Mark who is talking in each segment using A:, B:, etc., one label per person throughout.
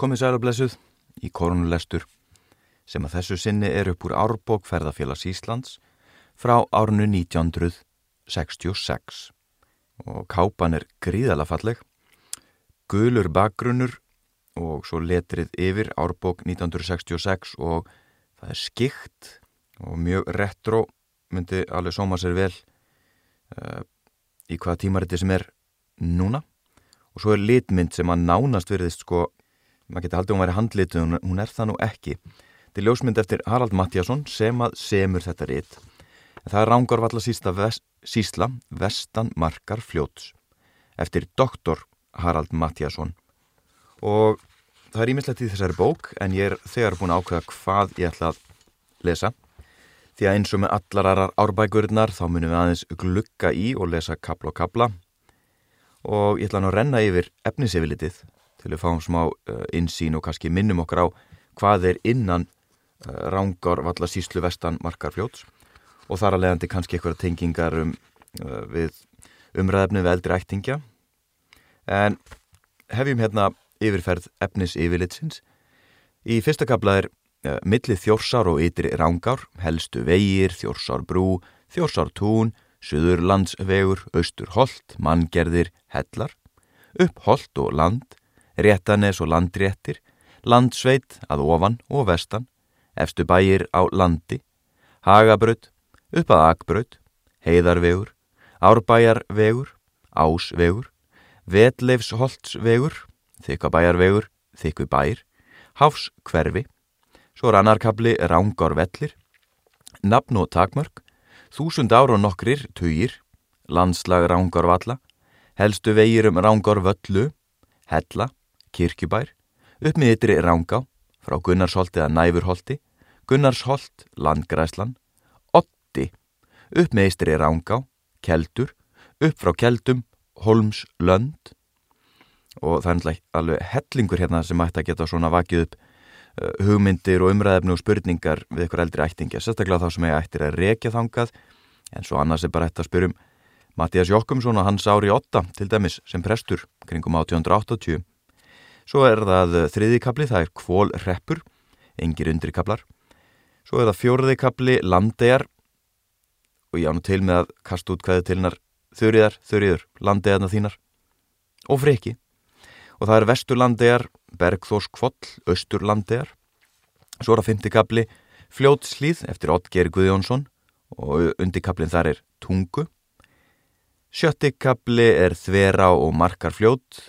A: komið sælablessuð í korunulestur sem að þessu sinni er upp úr Árbók ferðarfélags Íslands frá árnu 1966 og kápan er gríðala falleg, gulur bakgrunnur og svo letrið yfir Árbók 1966 og það er skikt og mjög retro, myndi alveg sóma sér vel uh, í hvaða tímariti sem er núna. Og svo er litmynd sem að nánast verðist sko, maður geti haldið að hún væri handlitu, hún, hún er það nú ekki. Þetta er ljósmynd eftir Harald Mattiasson sem að semur þetta rit. Það er Rángarvalla vest, sísla Vestan Markar Fljóts eftir doktor Harald Mattiasson og það er ímislegt í þessari bók en ég er þegar búin að ákveða hvað ég ætla að lesa því að eins og með allar aðrar árbækurinnar þá munum við aðeins glukka í og lesa kapla og kapla og ég ætla nú að renna yfir efnisefilitið til að fáum smá uh, insýn og kannski minnum okkur á hvað er innan uh, rángar valla síslu vestan markarfljóts. Og þar að leiðandi kannski eitthvað tengingar um, uh, við umræðefni við eldri ættingja. En hefjum hérna yfirferð efnis yfirlitsins í fyrsta kapla er milli þjórsár og ytri rángar helstu vegir, þjórsár brú þjórsár tún Suðurlandsvegur, Austurholt, Manngerðir, Hellar, Uppholt og Land, Réttanes og Landréttir, Landsveit að ofan og vestan, efstu bæir á landi, Hagabraut, upp að Akbraut, Heiðarvegur, Árbæjarvegur, Ásvegur, Vetleifsholtsvegur, Þykkabæjarvegur, Þykkubæir, Háfskverfi, svo er annarkabli Rángárvellir, Nafn og takmörk, Þúsund ára og nokkrir, tugir, landslag Rángarvalla, helstu vegir um Rángarvöllu, Hella, Kirkjubær, upp með ytri Rángá, frá Gunnarsholti að Næfurholti, Gunnarsholt, Landgræslan, Otti, upp með ytri Rángá, Keldur, upp frá Keldum, Holms, Lönd og það er alveg hellingur hérna sem ætti að geta svona vakið upp Uh, hugmyndir og umræðefni og spurningar við ykkur eldri ættingja, sérstaklega þá sem ég ættir að rekja þangað, en svo annars er bara hægt að spyrjum Mattias Jokkumsson og hans ári 8 til dæmis sem prestur kringum 1880. Svo er það þriðikabli, það er kvól reppur, engir undrikablar. Svo er það fjóruðikabli, landegar og ég ánum til með að kasta út hvaðið til hennar þurriðar, þurriður, landegarna þínar og freki og það er vesturlandegar, Bergþórskvoll, Östurlandegar. Svo er að fymtikabli Fljótslíð eftir Oddgeir Guðjónsson og undikablin þar er Tungu. Sjöttikabli er Þverá og Markarfljót,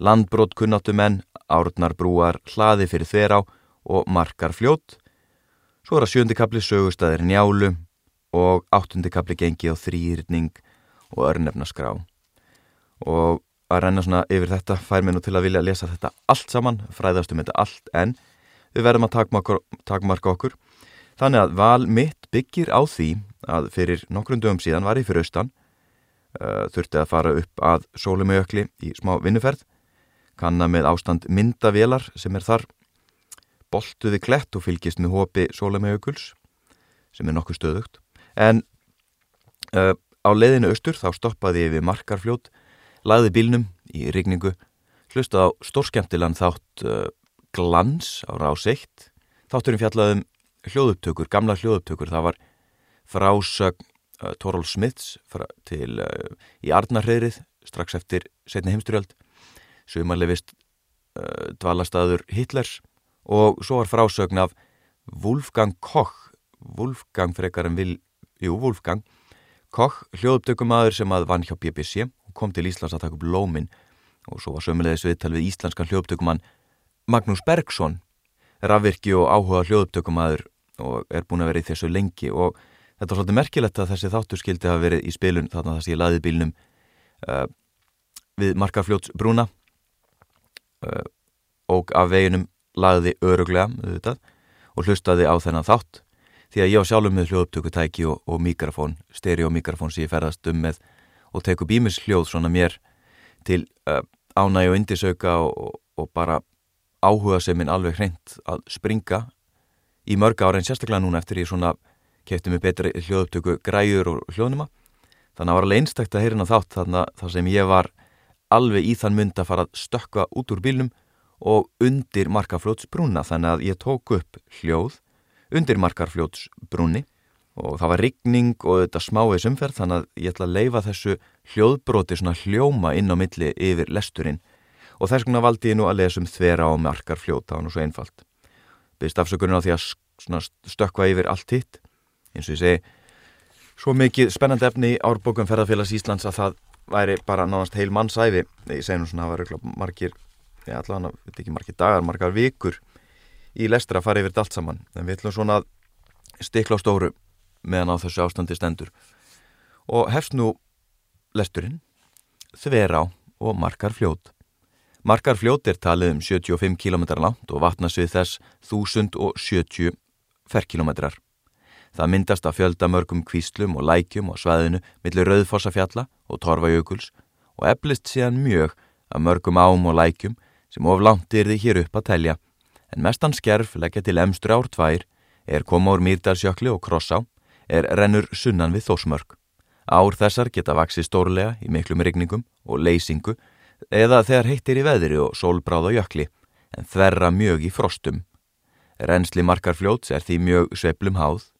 A: Landbrót kunnáttumenn, Árnarbrúar, Hlaði fyrir Þverá og Markarfljót. Svo er að sjöndikabli Sögustæðir Njálu og áttundikabli gengi á þrýrning og örnefnaskrá. Og að renna svona yfir þetta fær mér nú til að vilja lesa þetta allt saman, fræðast um þetta allt en við verðum að takmarka, takmarka okkur þannig að val mitt byggir á því að fyrir nokkrum dögum síðan var ég fyrir austan uh, þurfti að fara upp að sólumauökli í smá vinnuferð kanna með ástand myndavélar sem er þar. Boltuði klett og fylgist með hópi sólumauökuls sem er nokkuð stöðugt. En uh, á leiðinu austur þá stoppaði við markarfljót lagði bílnum í rigningu, hlusta á stórskemtilan þátt uh, glans á rás 1. Þátturinn fjallaðum hljóðuptökur, gamla hljóðuptökur, það var frásög uh, Torál Smiths til uh, í Arnarheirið strax eftir setni heimsturjöld, sumarlefist uh, dvalastaður Hitlers og svo var frásögn af Wolfgang Koch, Wolfgang frekar en vil, jú Wolfgang, Koch, hljóðuptökumadur sem að vann hjá BBC kom til Íslands að taka upp lómin og svo var sömulegis viðtal við íslenskan hljóðuptökumann Magnús Bergson rafvirki og áhuga hljóðuptökumæður og er búin að vera í þessu lengi. Og þetta var svolítið merkilegt að þessi þáttur skildi hafa verið í spilun þarna þess að ég laði bílnum uh, við Markarfljóts brúna og af veginum laði öruglega auðvitað, og hlustaði á þennan þátt. Því að ég á sjálfum með hljóðuptökutæki og, og mikrofón, stereomikrofón sem ég ferðast um með og teku bímisljóð svona mér til uh, ánægi og indisauka og, og bara áhuga sem minn alveg hreint að springa í mörg ára en sérstaklega núna eftir ég svona kefti mig betri hljóðuptöku græur og hljóðnuma þannig að það var alveg einstakt að heyrin á þátt þannig að það sem ég var alveg í þann mynd að fara að stökka út úr bílnum og undir markarfljótsbrúna þannig að ég tók upp hljóð undir markarfljótsbrúni og það var rigning og þetta smáið sumferð þannig að ég ætla að leifa þessu hljóðbroti svona hljóma inn á milli yfir lesturinn og þess vegna valdi ég nú að lesa um þvera á markarfljót, það var nú svo einfalt. Byrst afsökurinn á því að stökka yfir allt hitt, eins og ég segi, svo mikið spennandi efni í árbókum ferðarfélags Íslands að það væri bara nánast heil mannsæfi, ég segi nú svona að það var margir já allavega, við veit ekki margir dagar, margar vikur í lestra að fara yfir þetta allt saman. En við ætlum svona að stikla á stóru meðan á þessu ástandi stendur. Og hefst nú lesturinn þverá og margar fljót. Margar fljót er talið um 75 km langt og vatnasvið þess 1070 ferkilometrar Það myndast að fjölda mörgum kvíslum og lækjum og svæðinu millir rauðfossafjalla og torfajökuls og eflist síðan mjög að mörgum ám og lækjum sem of langt þið hér upp að telja, en mestan skerf leggja til emstur ár tvær, er koma úr Mýrdalsjökli og Krossá, er rennur sunnan við þósmörk. Ár þessar geta vaksið stórlega í miklum rigningum og leysingu eða þegar heittir í veðri og sólbráða jökli, en þverra mjög í frostum. Rennsli markarfljóts er því mjög sveplum háð,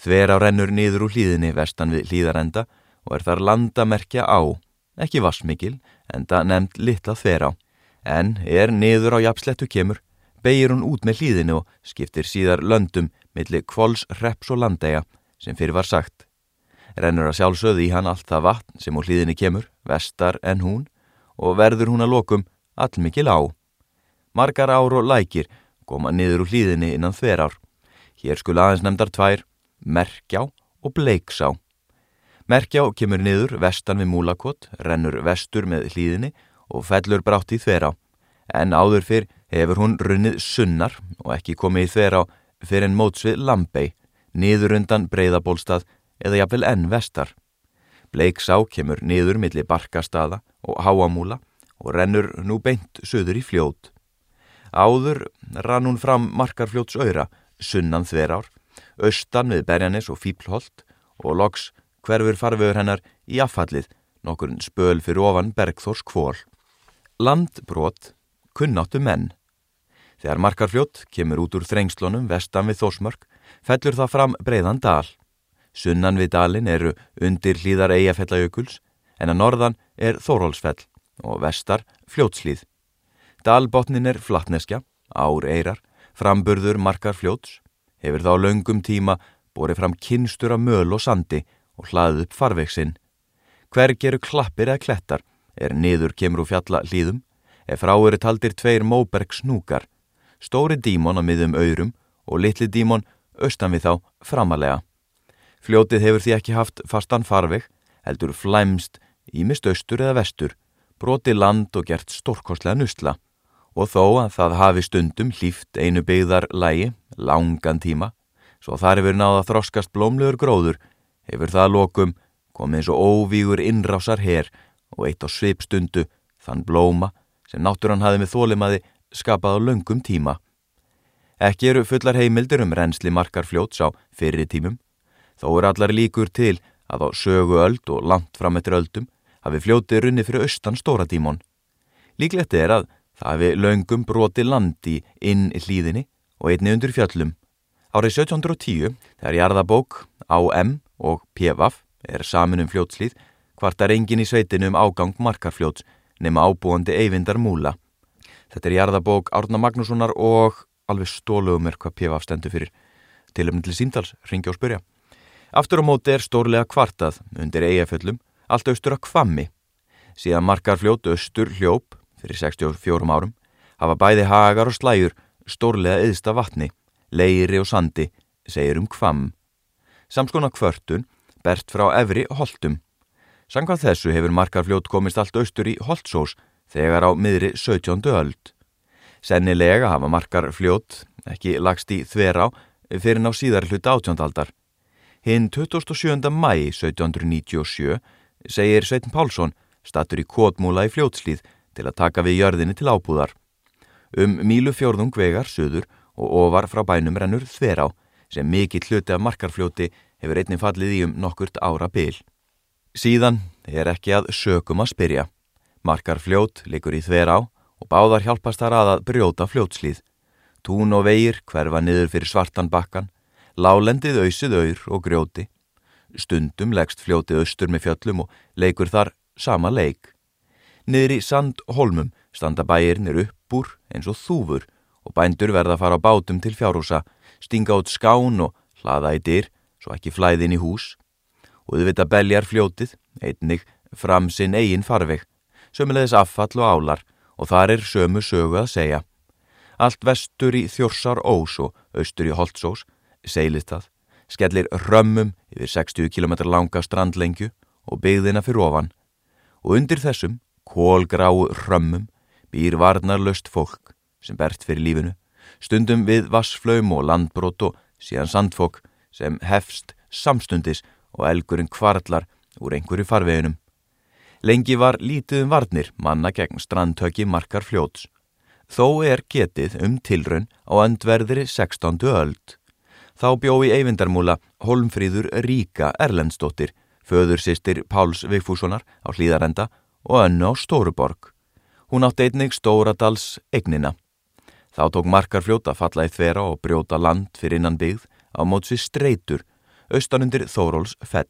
A: þver á rennur niður úr hlýðinni vestan við hlýðarenda og er þar landamerkja á, ekki vassmikil, enda nefnd litla þver á en er niður á jafnslettu kemur, beigir hún út með hlýðinu og skiptir síðar löndum millir kvols, reps og landega sem fyrir var sagt. Rennur að sjálfsöði í hann allt það vatn sem úr hlýðinu kemur, vestar en hún, og verður hún að lokum allmikil á. Margar ár og lækir koma niður úr hlýðinu innan þverár. Hér skul aðeins nefndar tvær, Merkjá og Bleiksá. Merkjá kemur niður vestan við Múlakott, rennur vestur með hlýðinu og fellur brátt í þverá, en áður fyrr hefur hún runnið sunnar og ekki komið í þverá fyrir en mótsvið Lambei, niður undan breyðabólstað eða jafnvel enn vestar. Bleiksá kemur niður millir barkastada og háamúla og rennur nú beint söður í fljót. Áður rann hún fram markarfljóts öyra, sunnan þverár, austan við berjanis og fíplholt og loks hverfur farfiður hennar í affallið, nokkurn spöl fyrir ofan Bergþórs kvól. Landbrot kunnáttu menn. Þegar markarfljótt kemur út úr þrengslunum vestan við Þósmörk fellur það fram breiðan dal. Sunnan við dalin eru undir hlýðar eigafellajökuls en að norðan er Þórólsfell og vestar fljótslýð. Dalbotnin er flattneskja, ár eirar, framburður markarfljóts, hefur þá laungum tíma borið fram kynstur af möl og sandi og hlaðið upp farveiksinn. Hver gerur klappir eða klettar er niður kemur úr fjalla hlýðum, ef frá eru taldir tveir móberg snúkar, stóri dímon á miðum öyrum og litli dímon austan við þá framalega. Fljótið hefur því ekki haft fastan farveg, heldur flæmst ímist austur eða vestur, broti land og gert stórkostlega nustla og þó að það hafi stundum hlýft einu byggðar lægi, langan tíma, svo þar hefur náða þroskast blómlegur gróður, hefur það lokum komið eins og óvígur innrásar herr og eitt á svipstundu þann blóma sem náttúrann hafi með þólimaði skapað á löngum tíma. Ekki eru fullar heimildir um reynsli markar fljóts á fyrir tímum, þó er allar líkur til að á sögu öld og langt fram eftir öldum hafi fljótið runni fyrir austan stóra tímon. Líklegt er að það hafi löngum broti landi inn í hlýðinni og einni undir fjöllum. Árið 1710, þegar jarðabók, AM og PVF er samin um fljótslýð, hvartar engin í sveitinu um ágang markarfljóts nema ábúandi eyvindar múla. Þetta er jarðabók Árna Magnússonar og alveg stóluðum er hvað PF stendur fyrir. Tilöfni til símtals, ringja og spurja. Aftur á móti er stórlega kvartað undir eigaföllum, allt austur að kvammi. Síðan markarfljót austur hljóp fyrir 64 árum hafa bæði hagar og slæjur stórlega eðsta vatni, leiri og sandi, segir um kvamm. Samskona kvörtun bert frá efri holtum Sankvað þessu hefur markarfljót komist allt austur í Holtsós þegar á miðri 17. öld. Sennilega hafa markarfljót ekki lagst í þverá fyrir ná síðar hlut átjóndaldar. Hinn 27. mæi 1797 segir Sveitin Pálsson statur í kótmúla í fljótslýð til að taka við jörðinni til ábúðar. Um mílu fjórðung vegar söður og ofar frá bænum rennur þverá sem mikill hluti af markarfljóti hefur einnig fallið í um nokkurt ára byl. Síðan er ekki að sökum að spyrja. Markar fljót likur í þver á og báðar hjálpast þar að að brjóta fljótslíð. Tún og veir hverfa niður fyrir svartan bakkan, lálendið auðsið auður og grjóti. Stundum leggst fljótið austur með fjöllum og leikur þar sama leik. Niður í sandholmum standa bæirnir upp úr eins og þúfur og bændur verða að fara á bátum til fjárhúsa, stinga út skán og hlaða í dyr svo ekki flæðin í hús. Og þau vita beljar fljótið, einnig fram sinn eigin farveg, sömulegis affall og álar og þar er sömu sögu að segja. Allt vestur í Þjórsar Ós og austur í Holtzós, seilist það, skellir römmum yfir 60 km langa strandlengju og byggðina fyrir ofan og undir þessum, kólgráu römmum, býr varnarlöst fólk sem bert fyrir lífinu, stundum við vassflaum og landbrót og síðan sandfólk sem hefst samstundis og elgurinn kvarlar úr einhverju farveginum. Lengi var lítið um varnir manna gegn strandtöki markar fljóts. Þó er getið um tilraun á öndverðri 16. öld. Þá bjói Eyvindarmúla Holmfríður Ríka Erlendsdóttir, föður sýstir Páls Vigfússonar á hlýðarenda og önnu á Stóruborg. Hún átti einnig Stóradals egnina. Þá tók markarfljót að falla í þvera og brjóta land fyrir innan byggð á mótsi streitur, austanundir Þóróls fell.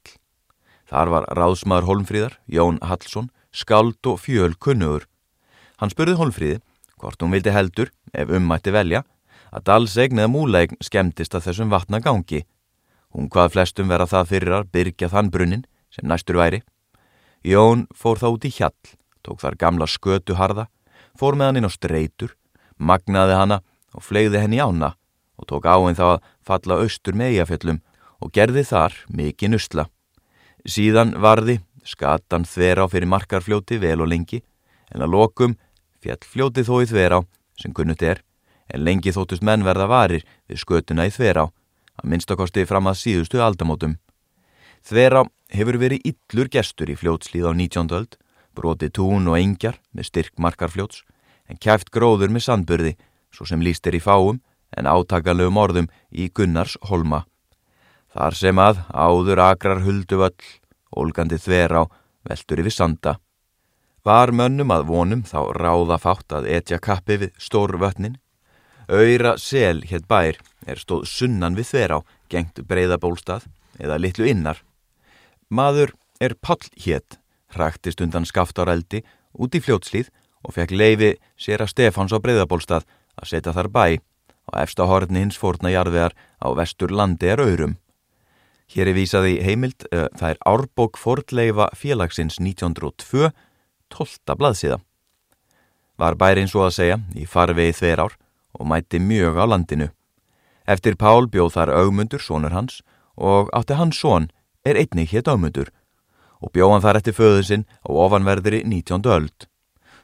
A: Þar var ráðsmaður Holmfríðar, Jón Hallsson, skald og fjöl kunnugur. Hann spurði Holmfríði hvort hún vildi heldur, ef ummætti velja, að dalsegn eða múlegn skemmtist að þessum vatna gangi. Hún hvað flestum vera það fyrir að byrja þann brunnin sem næstur væri. Jón fór þá út í hjall, tók þar gamla skötu harða, fór með hann inn á streitur, magnaði hana og flegði henni ána og tók áinn þá að falla austur með eigafjöllum og gerði þar mikið nusla. Síðan varði skatan þver á fyrir markarfljóti vel og lengi en að lokum fjall fljóti þó í þver á sem kunnut er en lengi þóttust menn verða varir við skötuna í þver á að minnstakosti fram að síðustu aldamótum. Þver á hefur verið yllur gestur í fljótslíð á 19. öld, broti tún og engjar með styrk markarfljóts en kæft gróður með sandburði svo sem líst er í fáum en átakalögum orðum í Gunnars holma. Þar sem að áður akrar huldu völl, ólgandi þver á veldur yfir sanda. Var mönnum að vonum þá ráða fátt að etja kappi við stór vötnin. Öyra sel hétt bær er stóð sunnan við þver á, gengt breyðabólstað eða litlu innar. Maður er pall hétt, hræktist undan skaftáreldi út í fljótslíð og fekk leifi sér að Stefáns á breyðabólstað að setja þar bæ og efsta horni hins fórna jarðvegar á vestur landi er auðrum. Hér er vísaði heimild, uh, það er árbók fordleifa félagsins 1902, 12. blaðsíða. Var bærin svo að segja í farvegi þver ár og mæti mjög á landinu. Eftir Pál bjóð þar augmundur, sonur hans, og átti hans son er einnig hétt augmundur og bjóð hann þar eftir föðu sinn á ofanverðri 19. öld.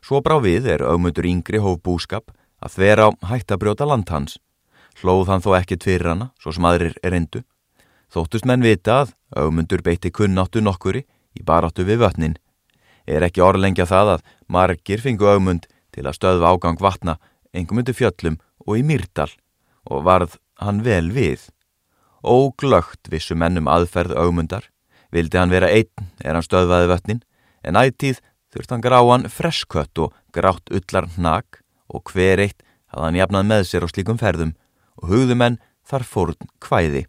A: Svo brá við er augmundur yngri hóf búskap að þver á hættabrjóta land hans. Hlóð hann þó ekkert fyrir hana, svo sem aðrir er endu. Þóttust menn vita að augmundur beitti kunnáttu nokkuri í baráttu við vötnin. Er ekki orðlengja það að margir fingu augmund til að stöðva ágang vatna engum undir fjöllum og í Myrdal og varð hann vel við. Óglögt vissu mennum aðferð augmundar, vildi hann vera einn er hann stöðvaði vötnin, en ættíð þurft hann gráan freskött og grátt ullar hnag og hver eitt hafði hann jafnað með sér á slíkum ferðum og hugðumenn þar fórn hvæði.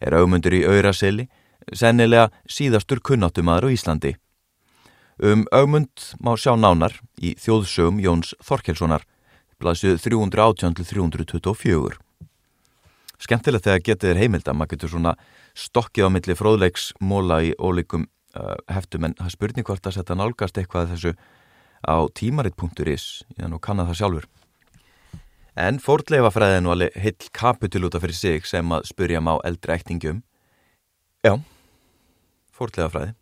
A: Er augmundur í Auraseli, sennilega síðastur kunnáttumadur á Íslandi. Um augmund má sjá nánar í þjóðsögum Jóns Þorkelssonar, blaðsju 318-324. Skemmtilegt þegar getið er heimild að maður getur svona stokkið á milli fróðleiksmóla í ólíkum uh, heftum. En það spurning hvort að setja nálgast eitthvað þessu á tímaritt.is ég nú kannan það sjálfur. En fordleifafræðin var heill kapitul út af fyrir sig sem að spurja má eldri ættingum já fordleifafræði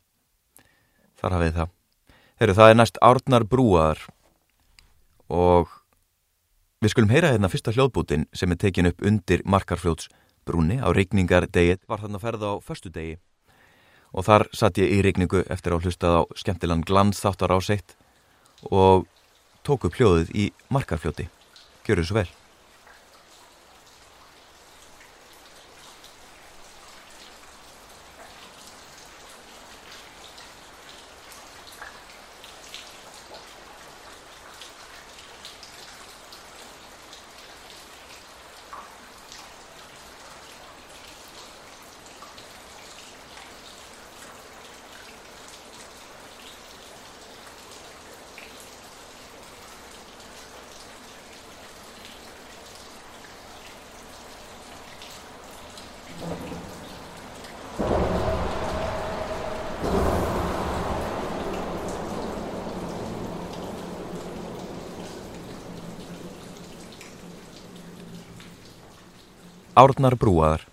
A: þar hafið það. Heru, það er næst árnar brúar. Og við skulum heyra hérna fyrsta hljóðbútin sem er tekin upp undir markarfljóts brúni á regningardegið var þarna að ferða á förstu degi og þar satt ég í regningu eftir að hlustað á skemmtilegan glansþáttar á seitt og tók upp hljóðið í markarfljóti. Gjör þessu vel. Árnar brúaðar.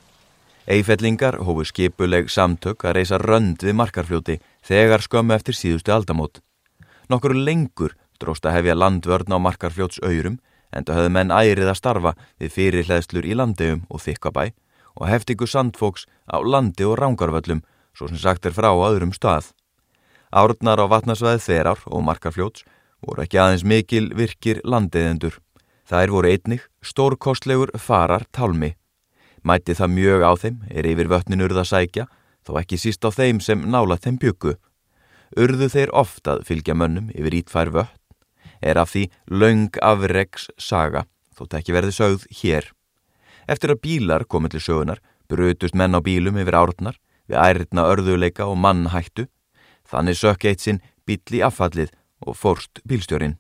A: Eifellingar hófu skipuleg samtök að reysa rönd við markarfljóti þegar skömmu eftir síðustu aldamót. Nokkur lengur dróst að hefja landvörn á markarfljóts öyrum en það höfðu menn ærið að starfa við fyrirleðslur í landeum og þykkabæ og heftingu sandfóks á landi og rángarvöllum svo sem sagt er frá öðrum stað. Árnar á vatnasvæði þerar og markarfljóts voru ekki aðeins mikil virkir landeðendur. Þær voru einnig stórkostlegur farar tálmi Mæti það mjög á þeim, er yfir vötnin urða sækja, þó ekki síst á þeim sem nála þeim byggu. Urðu þeir oftað fylgja mönnum yfir ítfær vötn, er af því laung afregs saga, þótt ekki verði sögð hér. Eftir að bílar komið til sögunar, brutust menn á bílum yfir árnar, við ærna örðuleika og mannhættu, þannig sökk eitt sinn bíl í affallið og fórst bílstjórin.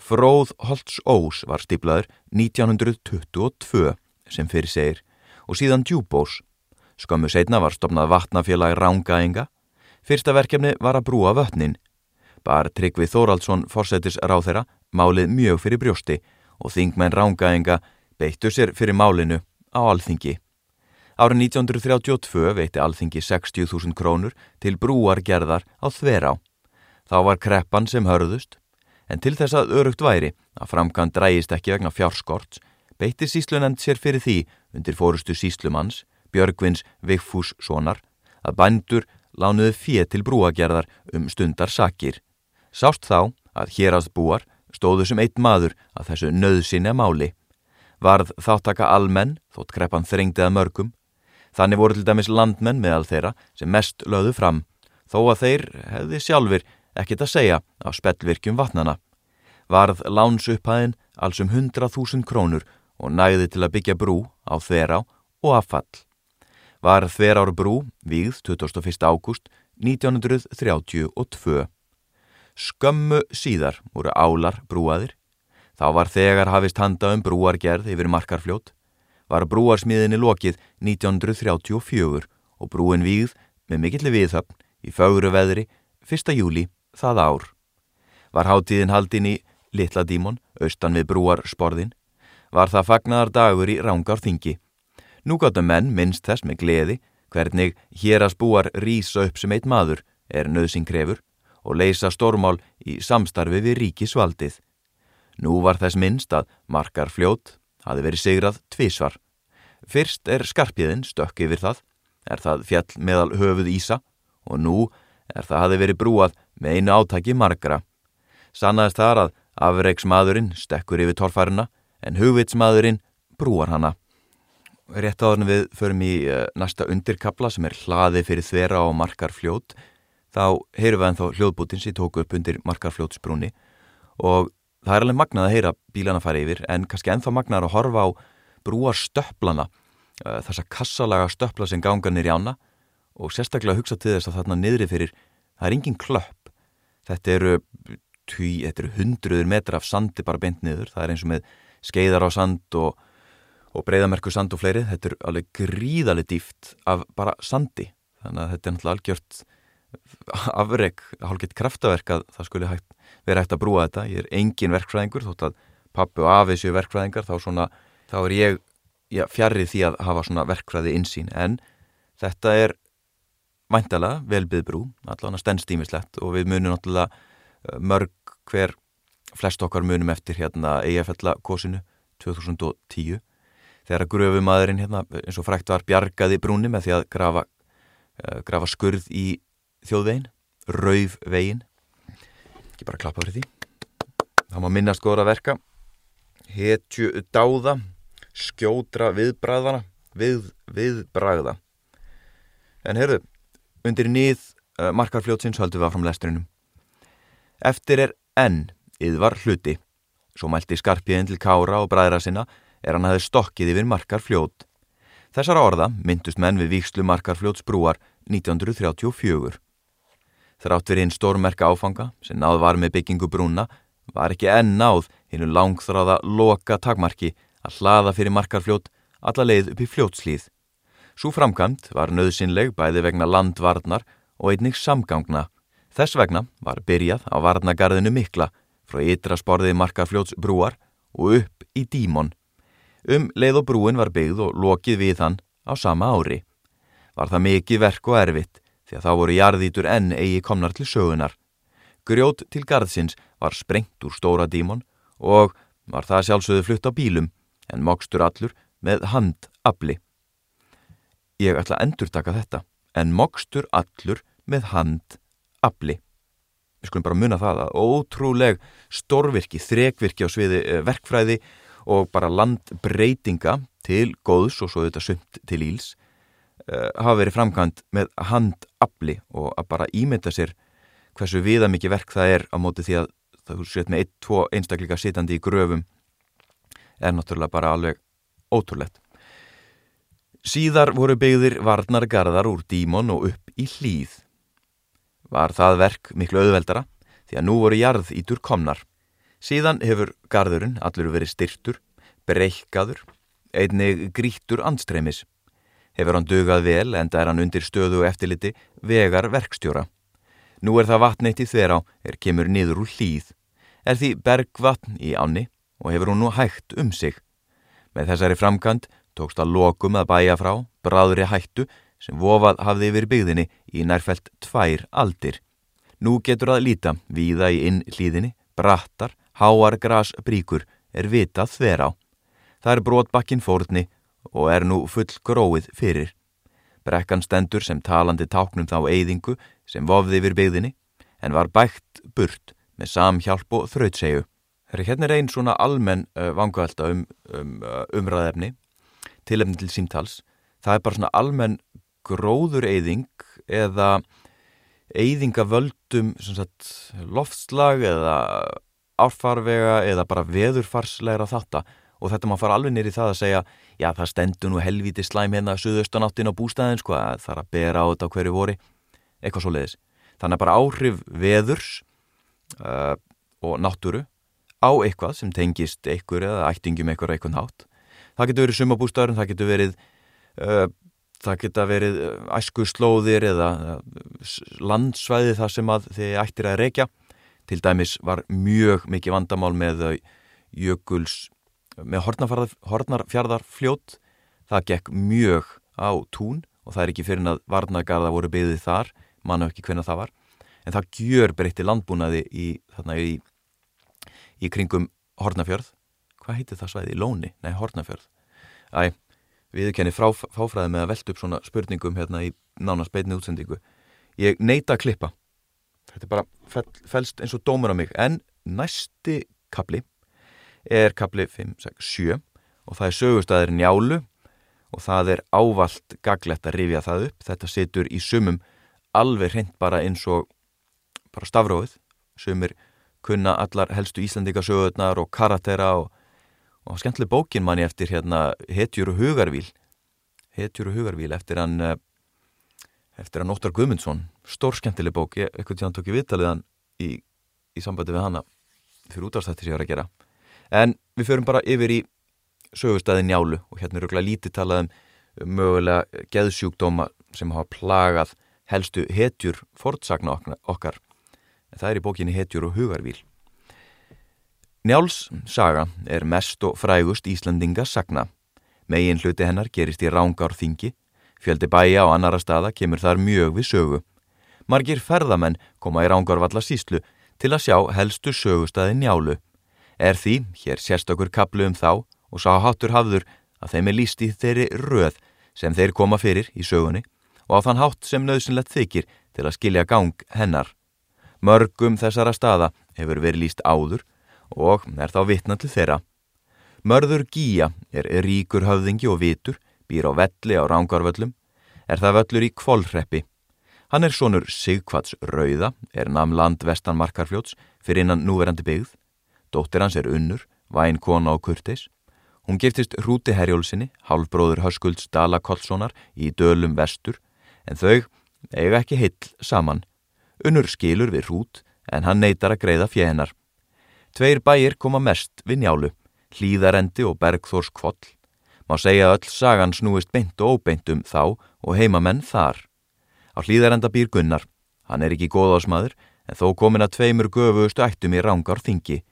A: Fróð Holtz Ós var stíplaður 1922 sem fyrir segir og síðan djúbós. Skömmu setna var stopnað vatnafélagi Rángaenga. Fyrsta verkefni var að brúa vötnin. Bar Tryggvi Þóraldsson fórsetis ráð þeirra málið mjög fyrir brjósti og þingmenn Rángaenga beittu sér fyrir málinu á alþingi. Árið 1932 veitti alþingi 60.000 krónur til brúargerðar á Þverá. Þá var kreppan sem hörðust, en til þess að örugt væri að framkvæm drægist ekki vegna fjárskorts beitti síslunend sér fyrir því undir fórustu síslumanns, Björgvins Vigfússonar, að bændur lánuðu fér til brúagerðar um stundar sakir. Sást þá að héraðsbúar stóðu sem eitt maður að þessu nöðsynja máli. Varð þáttaka almenn, þótt kreppan þrengdiða mörgum. Þannig voru til dæmis landmenn meðal þeirra sem mest löðu fram, þó að þeir hefði sjálfur ekkit að segja á spellvirkjum vatnana. Varð lánsupphæðin alls um 100.000 krónur og næði til að byggja brú á Þverá og affall. Var Þverár brú víð 21. ágúst 1932. Skömmu síðar voru álar brúaðir. Þá var þegar hafist handa um brúargerð yfir markarfljót. Var brúarsmiðinni lokið 1934 og brúin víð með mikilli viðhöfn í fögru veðri 1. júli það ár. Var hátíðin haldin í Littla dímon, austan við brúarsporðin var það fagnar dagur í rángarþingi. Nú gáttu menn minnst þess með gleði hvernig hér að spúar rýsa upp sem eitt maður er nöðsing krefur og leysa stormál í samstarfi við ríkisvaldið. Nú var þess minnst að markar fljót hafi verið sigrað tvísvar. Fyrst er skarpiðin stökk yfir það, er það fjall meðal höfuð Ísa og nú er það hafi verið brúað með einu átaki markara. Sannaðist þar að afreiksmaðurinn stekkur yfir torfarina en hugvitsmaðurinn brúar hana. Rétt áðurinn við förum í uh, næsta undirkabla sem er hlaði fyrir þvera og markarfljót. Þá heyrum við ennþá hljóðbútin sem tóku upp undir markarfljótsbrúni og það er alveg magnað að heyra bílana fara yfir en kannski ennþá magnað að horfa á brúarstöpplana, uh, þessa kassalaga stöppla sem ganga nýri ána og sérstaklega hugsa til þess að þarna niðri fyrir, það er engin klöpp. Þetta eru, tí, þetta eru hundruður metra af sandi bara beint niður, það er eins og með skeiðar á sand og, og breyðamerku sand og fleiri, þetta er alveg gríðarlega dýft af bara sandi. Þannig að þetta er náttúrulega algjört afreg, hálfgett kraftaverk að það skulle hægt, vera hægt að brúa þetta. Ég er engin verkfræðingur, þótt að pappi og afi séu verkfræðingar, þá, svona, þá er ég já, fjarrið því að hafa svona verkfræði insýn, en þetta er væntalega velbyðbrú allavega stenstímislegt og við munum náttúrulega eh, mörg hver flest okkar munum eftir hérna Eyjafellakosinu 2010 þegar að gröfumadurinn hérna eins og frækt var bjargaði brúni með því að grafa, uh, grafa skurð í þjóðvegin, raufvegin ekki bara klappa fyrir því. Það má minnast góður að verka. Hetju dáða skjótra viðbræðana við, viðbræða en heyrðu, undir nýð uh, markarfljótsins höldum við að fram lesturinnum eftir er enn yðvar hluti. Svo mælti skarpiðin til Kára og bræðra sinna er hann hafi stokkið yfir markar fljót. Þessara orða myndust menn við Víkslu markar fljótsbrúar 1934. Þrátt fyrir hinn stórmerka áfanga sem náð var með byggingu brúna var ekki enn náð hinnu langþráða loka takmarki að hlaða fyrir markarfljót alla leið upp í fljótslíð. Svo framkvæmt var nöðsynleg bæði vegna landvarnar og einnig samgangna. Þess vegna var byrjað á varnagarðinu mikla frá ytra sporðið markarfljóts brúar og upp í dímon. Um leið og brúin var byggð og lokið við hann á sama ári. Var það mikið verk og erfitt því að þá voru jarðítur enn eigi komnar til sögunar. Grjót til garðsins var sprengt úr stóra dímon og var það sjálfsögðu flutt á bílum en mokstur allur með handabli. Ég ætla að endur taka þetta, en mokstur allur með handabli. Við skulum bara munna það að ótrúleg stórvirki, þrekvirki á sviði eh, verkfræði og bara landbreytinga til góðs og svo þetta sumt til íls uh, hafa verið framkvæmt með handabli og að bara ímynda sér hversu viða mikið verk það er á móti því að það set með ein, tvo einstakleika sitandi í gröfum er náttúrulega bara alveg ótrúlegt. Síðar voru byggðir varnargarðar úr dímon og upp í hlýð. Var það verk miklu auðveldara því að nú voru jarð ítur komnar. Síðan hefur garðurinn allur verið styrtur, breykkaður, einnig grítur andstreimis. Hefur hann dugað vel enda er hann undir stöðu og eftirliti vegar verkstjóra. Nú er það vatneitt í þverá er kemur niður úr hlýð. Er því bergvatn í áni og hefur hún nú hægt um sig. Með þessari framkant tókst að lokum að bæja frá bráðri hættu sem vofað hafði yfir byggðinni í nærfælt tvær aldir. Nú getur að líta víða í inn hlýðinni, brattar, háar gras bríkur er vitað þver á. Það er brotbakkin fórni og er nú full gróið fyrir. Brekkan stendur sem talandi táknum þá eyðingu sem vofði yfir byggðinni en var bækt burt með samhjálp og þrautsegu. Hérna er einn svona almenn uh, vangavelta um, um uh, umræðefni, tilefni til símtals. Það er bara svona almenn gróðureyðing eða eyðingavöldum loftslag eða árfarvega eða bara veðurfarslegra þetta og þetta maður fara alveg nýri það að segja já það stendur nú helviti slæm hérna suðaustanáttin á bústæðin sko að það er að bera á þetta hverju vori eitthvað svo leiðis. Þannig að bara áhrif veðurs uh, og náttúru á eitthvað sem tengist einhver eða ættingum einhver eitthvað nátt. Það getur verið sumabústæður, það getur verið uh, það getur verið uh, æsku slóðir eða uh, landsvæði þar sem að þið ættir að reykja. Til dæmis var mjög mikið vandamál með uh, jökuls, með hornarfjarðarfljót. Það gekk mjög á tún og það er ekki fyrir að varnagarða voru byggðið þar, manna ekki hvernig það var. En það gjör breytti landbúnaði í, þarna í í kringum Hortnafjörð hvað heitir það svæði? Lóni? Nei, Hortnafjörð Æ, við kenni fáfræði með að velta upp svona spurningum hérna í nánast beitni útsendingu. Ég neita að klippa. Þetta er bara fel, felst eins og dómur á mig. En næsti kapli er kapli 5, 6, 7 og það er sögustæðir njálu og það er ávalt gaglegt að rifja það upp. Þetta situr í sumum alveg hreint bara eins og bara stafróið sumir kunna allar helstu Íslandikasögurnar og karatera og, og skemmtileg bókin manni eftir hérna Hetjur og Hugarvíl. Hetjur og Hugarvíl eftir hann eh, eftir hann Óttar Guðmundsson. Stór skemmtileg bók, ég ekkert tí hann tók í viðtaliðan í, í sambandi við hanna fyrir útastættir sem ég var að gera. En við förum bara yfir í sögustæði njálu og hérna eru glæð lítið talað um mögulega geðsjúkdóma sem hafa plagað helstu hetjur fortsagna okkar. En það er í bókinni Hetjur og Hugarvíl. Njáls saga er mest og frægust Íslandinga sagna. Megin hluti hennar gerist í Rángárþingi, fjöldi bæja á annara staða kemur þar mjög við sögu. Margir ferðamenn koma í Rángárvalla síslu til að sjá helstu sögustæði njálu. Er því, hér sérstakur kaplu um þá og sá háttur hafður að þeim er líst í þeirri röð sem þeir koma fyrir í sögunni og á þann hátt sem nöðsynlegt þykir til að skilja gang hennar. Mörgum þessara staða hefur verið líst áður og er þá vitna til þeirra. Mörður Gíja er ríkur höfðingi og vitur, býr á velli á rángarvöllum, er það völlur í kvolreppi. Hann er sonur Sigkvats Rauða, er namn land vestanmarkarfljóts fyrir innan núverandi byggð. Dóttir hans er unnur, væn kona og kurteis. Hún giftist Hrúti Herjólfsinni, halvbróður Höskulds Dala Kollssonar í dölum vestur, en þau eiga ekki hill saman Unnur skilur við hrút en hann neytar að greiða fjenar. Tveir bæir koma mest við njálu, hlýðarendi og bergþórs kvoll. Má segja öll sagan snúist beint og óbeint um þá og heimamenn þar. Á hlýðarenda býr Gunnar. Hann er ekki góðásmaður en þó komin að tveimur göfustu ættum í rángar þingi.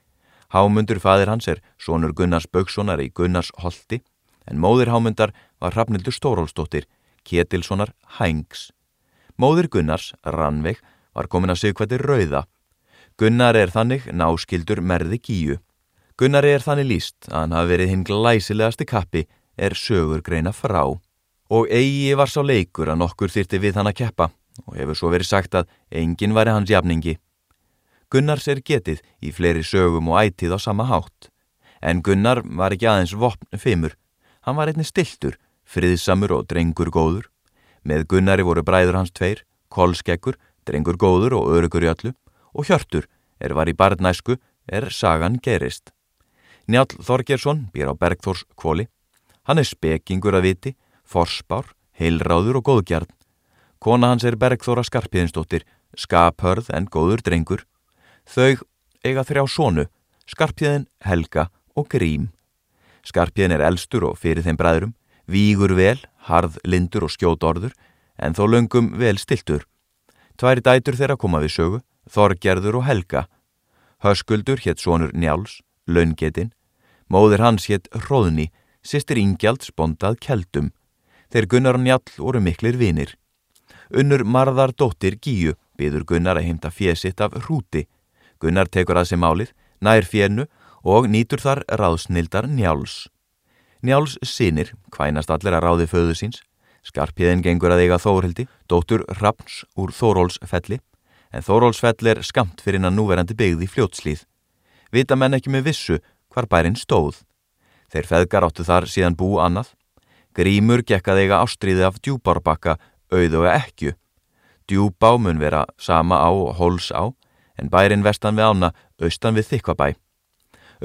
A: Hámundur fadir hans er sonur Gunnars Bögssonar í Gunnars Holti en móðir Hámundar var Hrafnildur Stórólsdóttir, Ketilssonar Hængs. Móðir Gunnars, Rannveig, var komin að sigkvætti Rauða. Gunnar er þannig náskildur merði Gíu. Gunnar er þannig líst að hann hafi verið hinn glæsilegasti kappi er sögur greina frá. Og eigi var sá leikur að nokkur þyrti við hann að keppa og hefur svo verið sagt að enginn væri hans jafningi. Gunnars er getið í fleiri sögum og ætið á sama hátt. En Gunnar var ekki aðeins vopn fimmur. Hann var einni stiltur, friðsamur og drengur góður. Með Gunnari voru bræður hans tveir, Kolskeggur, drengur góður og örugur í öllu, og Hjörtur, er var í barnæsku, er sagan gerist. Njál Þorgersson býr á Bergþórs kvóli. Hann er spekingur að viti, forspár, heilráður og góðgjarn. Kona hans er Bergþóra Skarpiðinsdóttir, skaphörð en góður drengur. Þau eiga þrjá sónu, Skarpiðin, Helga og Grím. Skarpiðin er elstur og fyrir þeim bræðurum, vígur vel, harð, lindur og skjót orður, en þó löngum vel stiltur. Tværi dætur þeirra koma við sögu, Þorgerður og Helga. Höskuldur hétt sonur Njáls, Laungetinn. Móður hans hétt Hróðni, sýstir Ingjald spondað Kjeldum. Þeir Gunnar og Njál voru miklir vinir. Unnur Marðar dóttir Gíu byður Gunnar að heimta fjesitt af hrúti. Gunnar tekur að sig málið, nær fjennu og nýtur þar ráðsnildar Njáls. Njáls sinir kvænast allir að ráði föðu síns. Skarpiðin gengur að eiga Þórildi, dóttur Rapns úr Þórólsfelli, en Þórólsfell er skamt fyrir hann núverandi byggði fljótslýð. Vita menn ekki með vissu hvar bærin stóð. Þeir feðgar áttu þar síðan bú annað. Grímur gekk að eiga ástriði af djúbárbakka auð og ekkju. Djúbá mun vera sama á og hóls á, en bærin vestan við ána, austan við þykvabæ.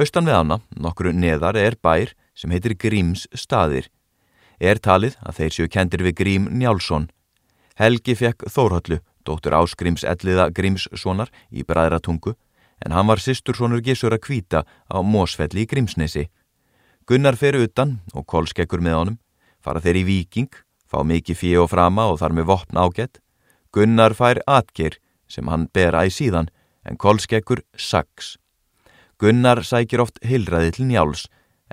A: Austan við ána, nokkru neðar, er bær sem heitir Gríms staðir. Er talið að þeir séu kendir við Grím Njálsson. Helgi fekk Þórhallu, dóttur Áskrims elliða Grímssonar í Bræðratungu, en hann var sýstursonur Gísur að kvíta á Mósfelli í Grímsnesi. Gunnar fer utan og kolskekkur með honum, fara þeir í viking, fá mikið fíu og frama og þar með vopn ágætt. Gunnar fær atger sem hann ber að í síðan, en kolskekkur saks. Gunnar sækir oft hilraði til njáls,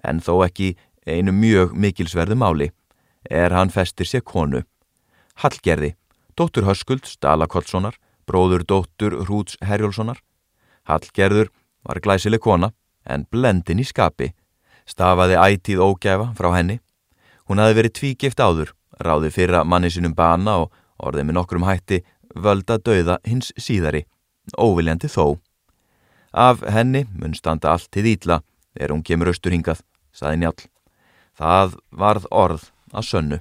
A: en þó ekki einu mjög mikilsverðu máli, er hann festir sér konu. Hallgerði, dóttur Höskuld Stalakollssonar, bróður dóttur Hrúts Herjólfssonar. Hallgerður var glæsileg kona, en blendin í skapi. Stafaði ætíð ógæfa frá henni. Hún hafi verið tvígift áður, ráði fyrra manni sinum bana og orðið með nokkrum hætti völda dauða hins síðari, óviljandi þó. Af henni mun standa allt til ídla er hún kemur austur hingað, saði njál. Það varð orð að sönnu.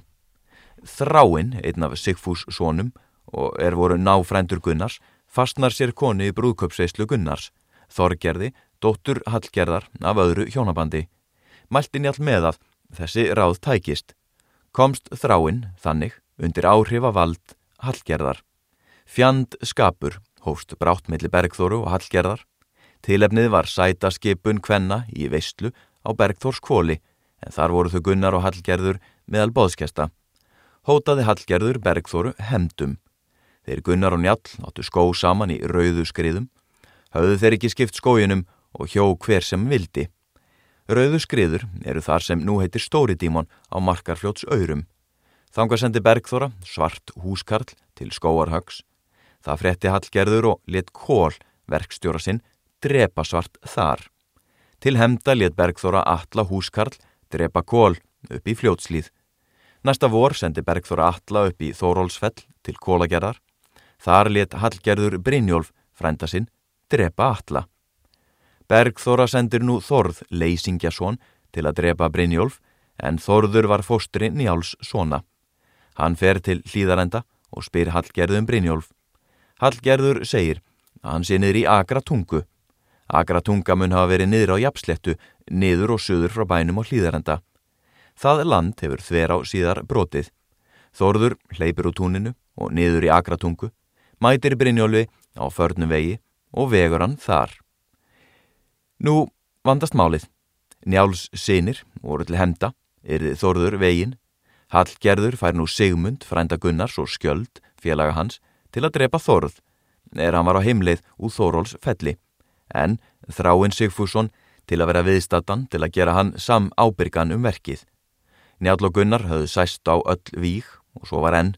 A: Þráinn, einn af Sigfús sónum og er voru náfrændur Gunnars, fastnar sér konu í brúðköpseislu Gunnars, Þorgerði, dóttur Hallgerðar af öðru hjónabandi. Mælti njál með að þessi ráð tækist. Komst þráinn, þannig, undir áhrifa vald Hallgerðar. Fjand skapur hófst brátt melli Bergþóru og Hallgerðar. Tilefnið var sætaskipun kvenna í veistlu á Bergþórs kvóli en þar voru þau Gunnar og Hallgerður meðal bóðskesta. Hótaði Hallgerður Bergþóru hemdum. Þeir Gunnar og Njall áttu skó saman í rauðu skriðum. Hauðu þeir ekki skipt skójunum og hjó hver sem vildi. Rauðu skriður eru þar sem nú heitir Stóridímon á markarfljóts öyrum. Þangar sendi Bergþóra svart húskarl til skóarhags. Það fretti Hallgerður og let kól verkstjóra sinn drepa svart þar. Til hemda let Bergþóra Atla húskarl drepa kól upp í fljótslíð. Næsta vor sendi Bergþóra Atla upp í Þórólsfell til kólagerðar. Þar let Hallgerður Brynjólf frænda sinn drepa Atla. Bergþóra sendir nú Þorð Leysingjason til að drepa Brynjólf en Þorður var fósturinn Njáls svona. Hann fer til hlýðarenda og spyr Hallgerðum Brynjólf. Hallgerður segir að hann sé niður í Agra tungu. Agra tunga mun hafa verið niður á Japslettu, niður og söður frá bænum og hlýðarenda. Það land hefur þver á síðar brotið. Þorður hleypur úr túninu og niður í Agra tungu, mætir Brynjólfi á förnum vegi og vegur hann þar. Nú vandast málið. Njáls sinir voru til henda, erði Þorður vegin. Hallgerður fær nú Sigmund, frænda Gunnars og Skjöld, félaga hans, til að drepa Þorð, er hann var á heimleið úr Þóróls felli. En þráinn Sigfússon til að vera viðstatan til að gera hann sam ábyrgan um verkið. Njál og Gunnar höfðu sæst á öll víg og svo var enn.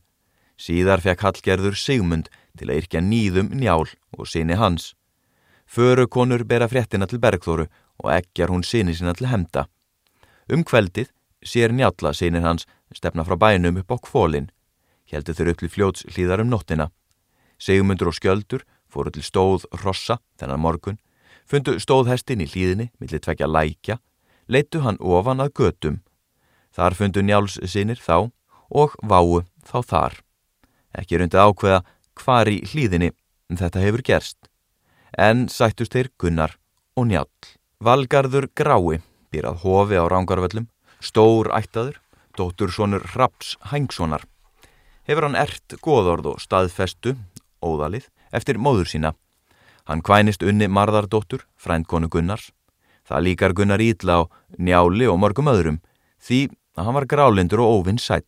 A: Síðar fekk Hallgerður Sigmund til að yrkja nýðum njál og síni hans. Förukonur bera fréttina til Bergþóru og ekkjar hún síni sína til hemda. Um kveldið sér njálla sínir hans stefna frá bænum upp á kvólinn. Heldur þurr upp til fljóts hlýðar um nóttina. Sigmundur og skjöldur fóru til stóð rossa þennan morgun, fundu stóðhestin í hlýðinni millir tvekja lækja, leittu hann ofan að götum. Þar fundu njáls sínir þá og váu þá þar. Ekki undið ákveða hvar í hlýðinni þetta hefur gerst. En sættust þeir Gunnar og njál. Valgarður Grái býrað hofi á rángarvöllum, stór ættaður, dóttur svonur Raps Hængssonar. Hefur hann ert goðorð og staðfestu, óðalið, eftir móður sína. Hann kvænist unni marðardóttur, frændkonu Gunnars. Það líkar Gunnar ítla á njáli og mörgum öðrum, því að hann var grálindur og óvinn sæl.